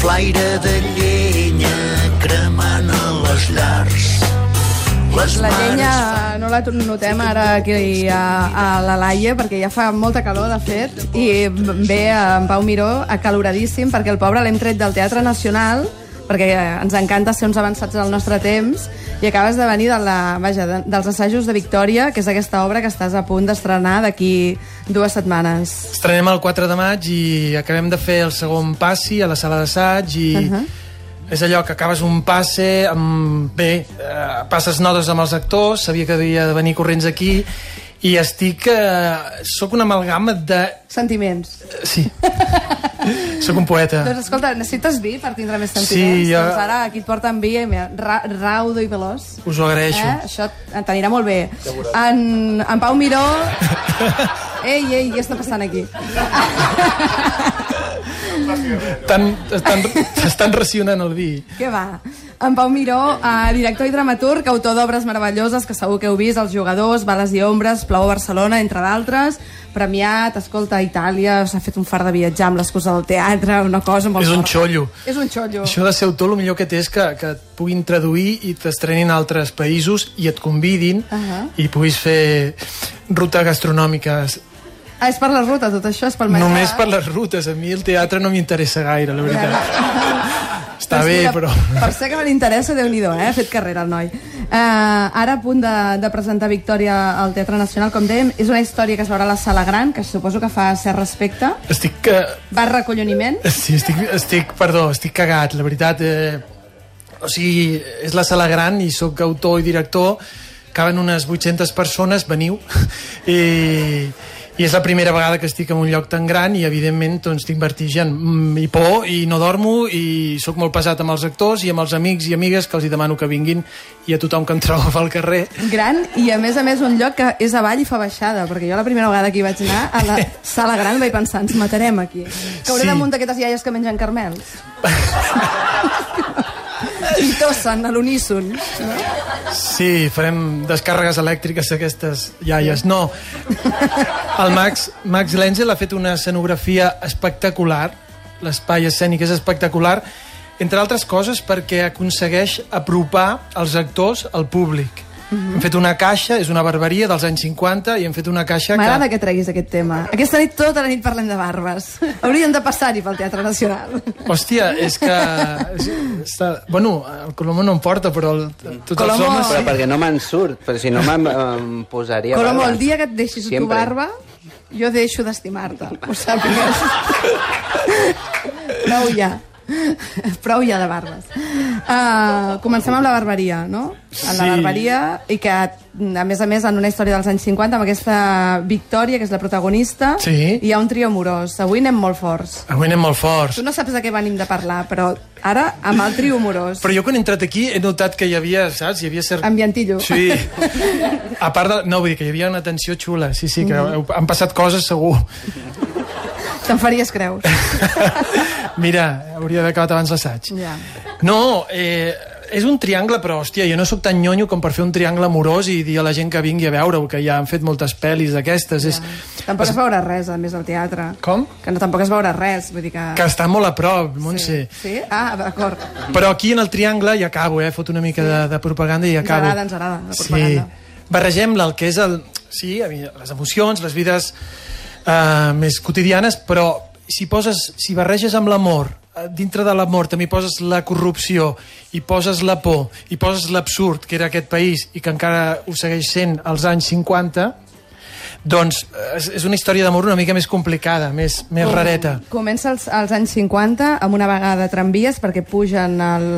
flaire de llenya cremant a les llars. Les La llenya no la notem ara aquí a, a la Laia perquè ja fa molta calor, de fet, i ve en Pau Miró acaloradíssim perquè el pobre l'hem tret del Teatre Nacional perquè ens encanta ser uns avançats del nostre temps i acabes de venir de la, vaja, de, dels assajos de Victòria, que és aquesta obra que estàs a punt d'estrenar d'aquí dues setmanes. Estrenem el 4 de maig i acabem de fer el segon passi a la sala d'assaig i uh -huh. és allò que acabes un passe amb... bé, eh, passes notes amb els actors sabia que havia de venir corrents aquí i estic... Eh, soc una amalgama de... Sentiments. eh, Sí. soc un poeta. Doncs escolta, necessites vi per tindre més sentiments? Sí, jo- Doncs ara aquí et porten vi, mira, ra raudo i veloç. Us ho agraeixo. Eh? Això t'anirà molt bé. En, en Pau Miró... Ei, ei, què està passant aquí? Estan, estan, estan racionant el vi. Què va? En Pau Miró, eh, director i dramaturg, autor d'obres meravelloses que segur que heu vist, Els jugadors, Bales i ombres, Plau a Barcelona, entre d'altres, premiat, escolta, a Itàlia, s'ha fet un far de viatjar amb l'excusa del teatre, una cosa molt És un forta. xollo. És un xollo. Això de ser autor, el millor que té és que, que et puguin traduir i t'estrenin a altres països i et convidin uh. -huh. i puguis fer ruta gastronòmiques. Ah, és per la ruta, tot això és pel menjar. Només per les rutes. A mi el teatre no m'interessa gaire, la veritat. Està Doncs bé, mira, però... Per ser que me l'interessa, déu nhi eh? Ha fet carrera el noi. Uh, ara a punt de, de presentar Victòria al Teatre Nacional, com dèiem, és una història que es veurà a la Sala Gran, que suposo que fa cert respecte. Estic... Eh, Va recolloniment. sí, estic, estic, perdó, estic cagat, la veritat. Eh, o sigui, és la sala gran i sóc autor i director, caben unes 800 persones, veniu, i, i és la primera vegada que estic en un lloc tan gran i evidentment doncs, tinc vertigen mm, i por i no dormo i sóc molt pesat amb els actors i amb els amics i amigues que els hi demano que vinguin i a tothom que em trobo al carrer Gran, i a més a més un lloc que és avall i fa baixada, perquè jo la primera vegada que hi vaig anar, a la Sala Gran vaig pensar, ens matarem aquí. Cauré Sí. damunt d'aquestes iaies que mengen carmels. I tossen a l'uníson. No? Sí, farem descàrregues elèctriques d'aquestes iaies. No, el Max, Max Lenzel ha fet una escenografia espectacular, l'espai escènic és espectacular, entre altres coses perquè aconsegueix apropar els actors al públic. Mhm. Hem fet una caixa, és una barberia dels anys 50, i hem fet una caixa M'agrada que... que treguis aquest tema. Aquesta nit, tota la nit parlem de barbes. Haurien de passar-hi pel Teatre Nacional. Hòstia, és que... Està... Bueno, el Colomó no em porta, però el, tots Colomó. els homes... Però perquè no me'n surt, però si no me'n em posaria Colomo, barba. el dia que et deixis tu Sempre. barba, jo deixo d'estimar-te. Ho sàpigues. Prou ja. Prou ja de barbes. Uh, comencem amb la barberia, no? En la Sí. barberia, i que, a més a més, en una història dels anys 50, amb aquesta Victòria, que és la protagonista, Sí. hi ha un trio amorós. Avui anem molt forts. Avui anem molt forts. Tu no saps de què venim de parlar, però ara amb el trio amorós. Però jo quan he entrat aquí he notat que hi havia, saps? Hi havia cert... Ambientillo. Sí. A part de... No, vull dir que hi havia una tensió xula. Sí, sí, que Mm-hmm. han passat coses segur. Te'n faries creus. Mira, hauria d'haver acabat abans l'assaig. Ja. No, eh, és un triangle, però, hòstia, jo no sóc tan nyonyo com per fer un triangle amorós i dir a la gent que vingui a veure-ho, que ja han fet moltes pel·lis d'aquestes. És... Tampoc es veurà res, a més, al teatre. Com? Que no, tampoc es veurà res, vull dir que... Que està molt a prop, Montse. Sí? Ah, d'acord. Però aquí en el triangle ja acabo, eh? Fot una mica de, de propaganda i Ens acabo. agrada, ens agrada, la propaganda. Sí. Barregem-la, el que és el... Sí, les emocions, les vides uh, més quotidianes, però si poses, si barreges amb l'amor, eh, dintre de l'amor també poses la corrupció, i poses la por, i poses l'absurd que era aquest país i que encara ho segueix sent als anys 50, doncs eh, és, és una història d'amor una mica més complicada, més, més rareta. Comença als, als anys 50 amb una vegada de tramvies perquè pugen el,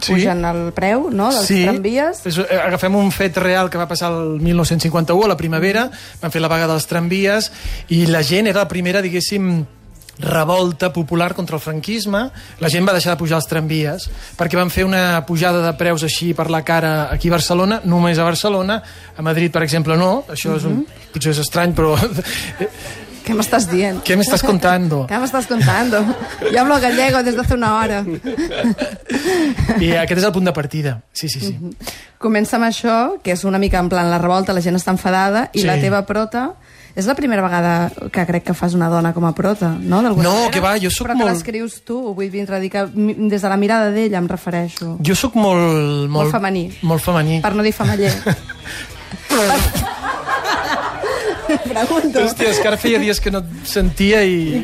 Sí. pugen el preu no, dels tramvies. És, eh, agafem un fet real que va passar el 1951, a la primavera, van fer la vaga dels tramvies i la gent era la primera, diguéssim, revolta popular contra el franquisme, la gent va deixar de pujar als tramvies perquè van fer una pujada de preus així per la cara aquí a Barcelona, només a Barcelona, a Madrid, per exemple, no. Això és un, potser és estrany, però... Què m'estàs dient? ¿Qué me estás contando? ¿Qué me estás contando? Yo hablo gallego desde hace una hora. I aquest és el punt de partida. Sí, sí, sí. Comença amb això, que és una mica en plan la revolta, la gent està enfadada, i Sí. la teva prota És la primera vegada que crec que fas una dona com a prota, no? No, manera. que va, jo sóc Però molt- que l'escrius tu, vull dir dir que des de la mirada d'ella em refereixo. Jo sóc molt... Molt femení. Molt femení. Per no dir famaller. Pregunto. Hòstia, és que ara feia dies que no et sentia i...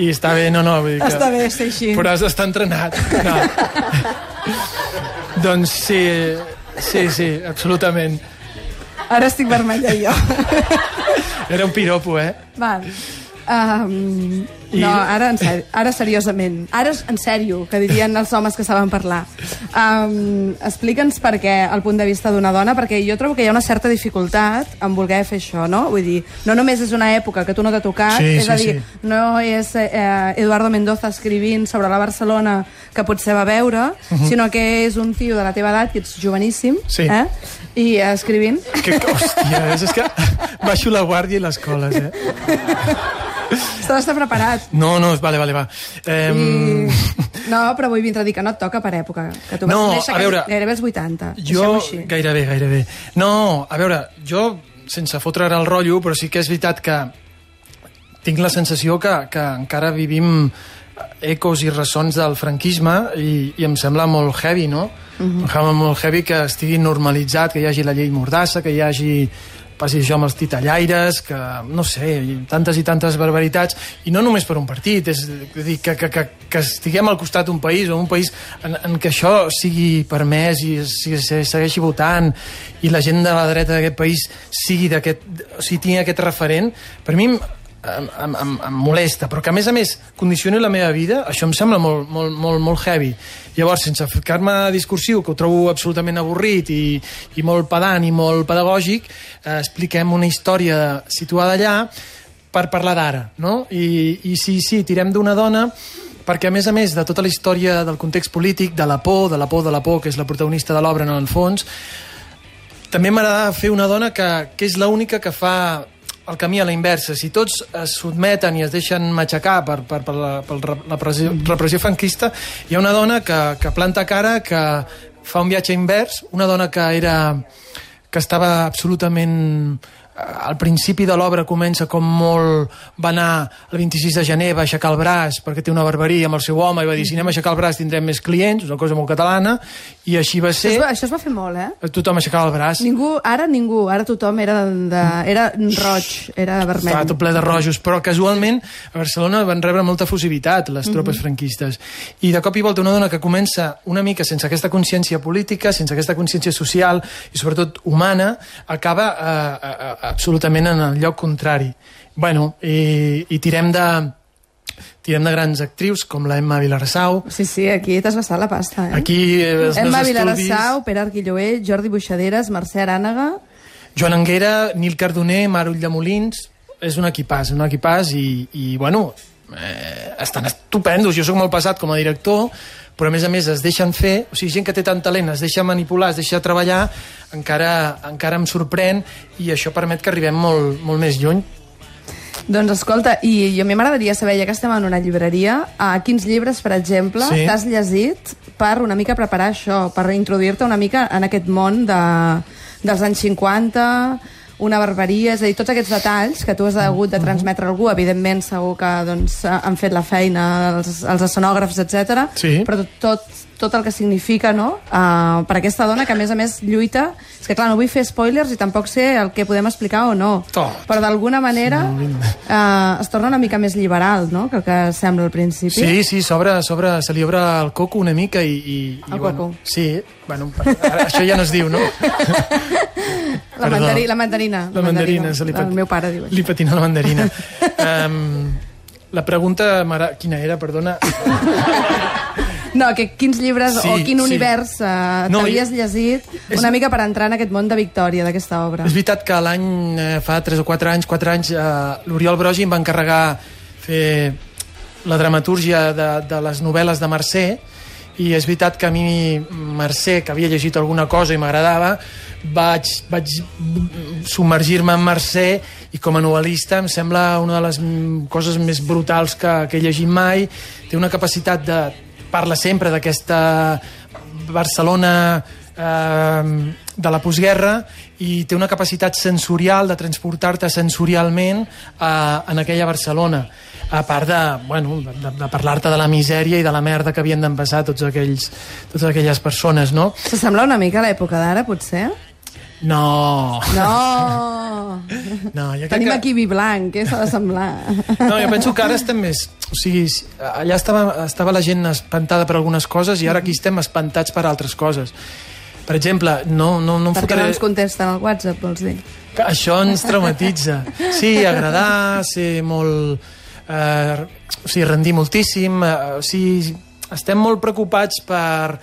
I està bé, no, no, vull dir que... Està bé ser així. Però has d'estar entrenat. No. doncs sí, sí, sí, absolutament. Ara estic vermella jo. Era un piropo, eh? Val. Um, I- no, ara, en seri, ara seriosament. Ara en sèrio, que dirien els homes que saben parlar. Um, Explica'ns per què, el punt de vista d'una dona, perquè jo trobo que hi ha una certa dificultat en voler fer això, no? Vull dir, no només és una època que tu no t'ha tocat, Sí, és a sí, dir, sí. no és eh, Eduardo Mendoza escrivint sobre la Barcelona que potser va veure, sinó que és un tio de la teva edat, que ets joveníssim, Mhm. Sí. eh? i eh, escrivint. Que, hòstia, és, és que baixo la guàrdia i les coles, eh? S'ha d'estar preparat. No, no, vale, vale, va. Eh, I... No, però vull vindre a dir que no et toca per època. Que tu vas No, néixer a veure, gairebé als 80. Jo, gairebé, gairebé. No, a veure, jo, sense fotre ara el rotllo, però sí que és veritat que tinc la sensació que, que encara vivim ecos i ressons del franquisme i, i em sembla molt heavy, no? Em sembla molt heavy que estigui normalitzat, que hi hagi la llei Mordassa, que hi hagi passi això amb els titellaires, que, no sé, tantes i tantes barbaritats, i no només per un partit, és a dir, que, que, que, que estiguem al costat d'un país, o un país en, en què això sigui permès i es, i es segueixi votant, i la gent de la dreta d'aquest país sigui d'aquest, o sigui, tingui aquest referent, per mi em, em, em, molesta, però que a més a més condicioni la meva vida, això em sembla molt, molt, molt, molt heavy. Llavors, sense ficar-me discursiu, que ho trobo absolutament avorrit i, i molt pedant i molt pedagògic, eh, expliquem una història situada allà per parlar d'ara, no? I, I sí, sí, tirem d'una dona perquè a més a més de tota la història del context polític, de la por, de la por, de la por, que és la protagonista de l'obra en el fons, també m'agrada fer una dona que, que és l'única que fa el camí a la inversa. Si tots es sotmeten i es deixen matxacar per, per, per, la, per la repressió, repressió franquista, hi ha una dona que, que planta cara, que fa un viatge invers, una dona que era que estava absolutament al principi de l'obra comença com molt va anar el 26 de gener va aixecar el braç perquè té una barberia amb el seu home i va dir si anem a aixecar el braç tindrem més clients una cosa molt catalana i així va Això, ser es va, això es va fer molt, eh? tothom aixecava el braç Ningú, ara ningú, ara tothom era, de, era roig, era vermell. Estava tot ple de rojos, però casualment a Barcelona van rebre molta fusivitat les tropes franquistes. I de cop i volta una dona que comença una mica sense aquesta consciència política, sense aquesta consciència social i sobretot humana, acaba eh, eh, absolutament en el lloc contrari. Bueno, i, i tirem de tirem de grans actrius com la Emma Vilarassau, Sí, sí, aquí t'has gastat la pasta, eh? aquí eh, els Emma meus Vilarassau, Pere Arquilloé, Jordi Buixaderes, Mercè Arànega... Joan Anguera, Nil Cardoner, Mar Ulldemolins, és un equipàs, un equipàs i, i bueno, eh, estan estupendos. Jo sóc molt passat com a director, però a més a més es deixen fer, o sigui, gent que té tant talent, es deixa manipular, es deixa treballar, encara, encara em sorprèn i això permet que arribem molt, molt més lluny. Doncs escolta, i jo a mi m'agradaria saber, ja que estem en una llibreria, a quins llibres, per exemple, Sí. t'has llegit per una mica preparar això, per introduir-te una mica en aquest món de, dels anys 50, una barbaria, és a dir, tots aquests detalls que tu has hagut de transmetre a algú, evidentment segur que doncs, han fet la feina els, els escenògrafs, etc. Sí. però tot, tot, tot el que significa no? uh, per aquesta dona que a més a més lluita és que clar, no vull fer spoilers i tampoc sé el que podem explicar o no Tot. però d'alguna manera uh, es torna una mica més liberal no? que el que sembla al principi Sí, sí, s'obre, s'obre, se li obre el coco una mica i... i, i El bueno, coco. Sí, bueno, ara, això ja no es diu, no? la, Perdó. mandari, la mandarina La mandarina, se li el meu pare diu Li això. patina la mandarina. um, la pregunta, m'agrada- quina era, perdona? no, que quins llibres Sí, o quin sí. univers uh, No, t'havies i- llegit és- una mica per entrar en aquest món de Victòria d'aquesta obra És veritat que l'any, eh, fa 3 o 4 anys, 4 anys, eh, l'Oriol Brogi em va encarregar fer la dramatúrgia de, de les novel·les de Mercè i és veritat que a mi Mercè, que havia llegit alguna cosa i m'agradava, vaig, vaig submergir-me en Mercè i com a novel·lista em sembla una de les coses més brutals que, que he llegit mai. Té una capacitat de... parla sempre d'aquesta Barcelona eh, de la postguerra i té una capacitat sensorial de transportar-te sensorialment eh, en aquella Barcelona a part de, bueno, de, de parlar-te de la misèria i de la merda que havien d'empassar tots aquells, totes aquelles persones, no? S'assembla una mica a l'època d'ara, potser? No. No! No, jo Tenim que... aquí vi blanc, què s'ha de semblar? No, jo penso que ara estem més... O sigui, si- allà estava, estava la gent espantada per algunes coses i ara aquí estem espantats per altres coses. Per exemple, no, no, no em Perquè no fotré... ens contesten al WhatsApp, vols dir? Que Això ens traumatitza. Sí, agradar, ser molt... Eh, o sigui, rendir moltíssim. Eh, o sigui, estem molt preocupats per,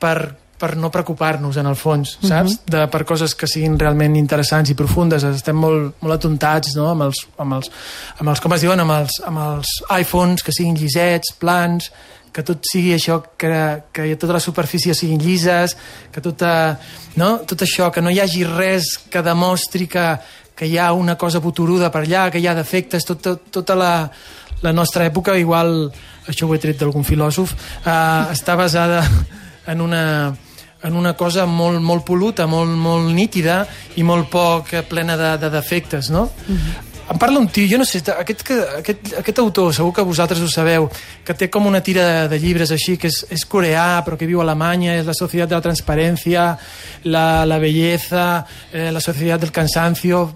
per, per no preocupar-nos, en el fons, saps? de, per coses que siguin realment interessants i profundes. Estem molt, molt atontats no? amb, els, amb, els, amb els, com es diuen, amb els, amb els iPhones, que siguin llisets, plans, que tot sigui això, que, que tota la superfície siguin llises, que tota, no? tot això, que no hi hagi res que demostri que, que hi ha una cosa boturuda per allà, que hi ha defectes, tot, tot, tota la, la nostra època, igual, això ho he tret d'algun filòsof, eh, està basada en una, en una cosa molt, molt pol·luta, molt, molt nítida i molt poc plena de, de defectes, no? Em parla un tio, jo no sé, aquest, que- aquest, aquest autor, segur que vosaltres ho sabeu, que té com una tira de, de llibres així, que és, és coreà, però que viu a Alemanya, és la Societat de la Transparència, la, la Belleza, eh, la Societat del Cansancio,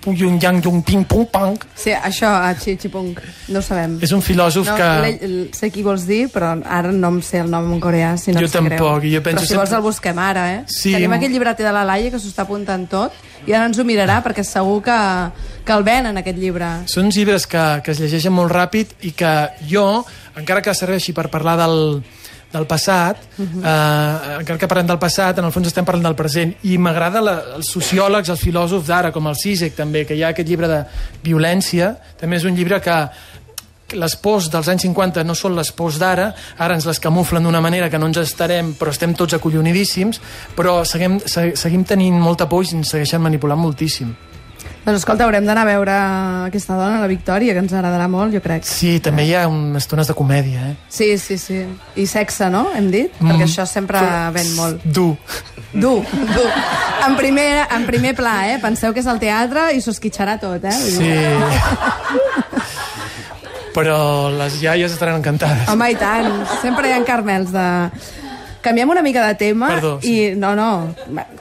Puyung Yang Yung Ping Pung Pang. Sí, això, a Xi Xipung, no ho sabem. És un filòsof no, que... Sé qui vols dir, però ara no em sé el nom en coreà, si no Jo greu. tampoc, i jo penso Però si vols sempre- el busquem ara, eh? Sí. Tenim aquell llibreter de la Laia que s'ho està apuntant tot i ara ens ho mirarà perquè segur que, que el venen, aquest llibre. Són llibres que, que es llegeixen molt ràpid i que jo, encara que serveixi per parlar del, del passat, eh, encara que parlem del passat, en el fons estem parlant del present. I m'agrada els sociòlegs, els filòsofs d'ara, com el Sisek també, que hi ha aquest llibre de violència, també és un llibre que les pors dels anys 50 no són les pors d'ara, ara ens les camuflen d'una manera que no ens estarem, però estem tots acollonidíssims, però seguim, se- seguim tenint molta por i ens segueixen manipulant moltíssim. Doncs escolta, haurem d'anar a veure aquesta dona, la Victòria, que ens agradarà molt, jo crec. Sí, també hi ha unes estones de comèdia, eh? Sí, sí, sí. I sexe, no? Hem dit? Mm. Perquè això sempre ven molt. Dur. Dur, dur. En primer, en primer pla, eh? Penseu que és al teatre i s'ho esquitxarà tot, eh? Sí. Però les iaies estaran encantades. Home, i tant. Sempre hi ha carmels de... Canviem una mica de tema Perdó, sí. i no, no,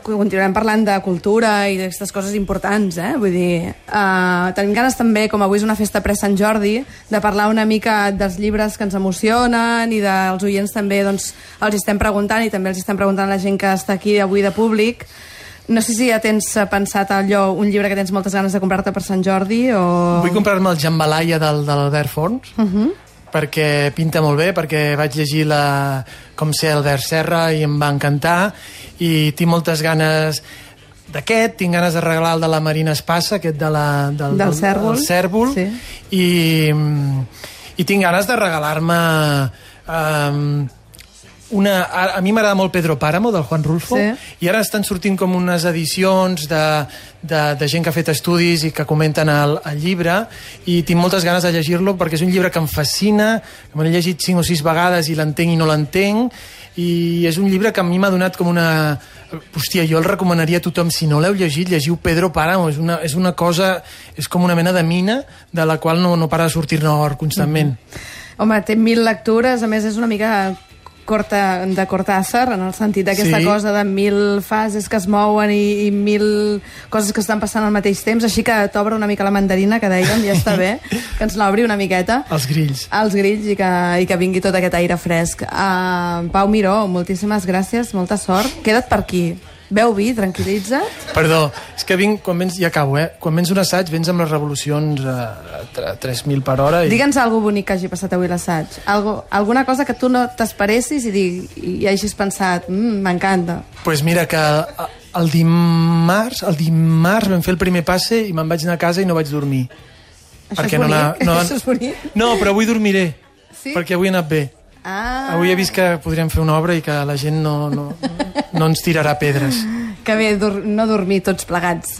continuarem parlant de cultura i d'aquestes coses importants, eh? Vull dir, uh, tenim ganes també, com avui és una festa pre-Sant Jordi, de parlar una mica dels llibres que ens emocionen i dels oients també, doncs, els estem preguntant i també els estem preguntant a la gent que està aquí avui de públic. No sé si ja tens pensat allò, un llibre que tens moltes ganes de comprar-te per Sant Jordi o... Vull comprar-me el Jambalaya del, de l'Albert Forns, uh -huh. Perquè pinta molt bé, perquè vaig llegir la, com sé Albert Serra i em va encantar, i tinc moltes ganes d'aquest, tinc ganes de regalar el de la Marina Espassa, aquest de la, del, Del Cèrvol. del Cèrvol Sí. i, i tinc ganes de regalar-me um, una, a, a mi m'agrada molt Pedro Páramo del Juan Rulfo Sí. i ara estan sortint com unes edicions de, de, de gent que ha fet estudis i que comenten el, el llibre i tinc moltes ganes de llegir-lo perquè és un llibre que em fascina, que me l'he llegit cinc o sis vegades i l'entenc i no l'entenc i és un llibre que a mi m'ha donat com una... Hòstia, jo el recomanaria a tothom, si no l'heu llegit, llegiu Pedro Páramo, és una, és una cosa, és com una mena de mina de la qual no, no para de sortir-ne or constantment. Home, té mil lectures, a més és una mica corta, de Cortázar, en el sentit d'aquesta Sí. cosa de mil fases que es mouen i, i mil coses que estan passant al mateix temps, així que t'obre una mica la mandarina, que dèiem, ja està bé, que ens l'obri una miqueta. Els grills. als grills i que, i que vingui tot aquest aire fresc. Uh, Pau Miró, moltíssimes gràcies, molta sort. Queda't per aquí. Beu vi, tranquil·litza't. Perdó, és que vinc, quan vens, ja acabo, eh? Quan vens un assaig, vens amb les revolucions a, a 3.000 per hora i... Digue'ns alguna bonic que hagi passat avui l'assaig. Algo, alguna cosa que tu no t'esperessis i, dig, i hagis pensat, mm, m'encanta. pues mira que el dimarts, el dimarts vam fer el primer passe i me'n vaig anar a casa i no vaig dormir. Això Perquè és no bonic? anava- no- Això és bonic? No, però avui dormiré. Sí? Perquè avui he anat bé. Ah, Avui he vist que podríem fer una obra i que la gent no, no, no ens tirarà pedres. que bé, dur no dormir tots plegats.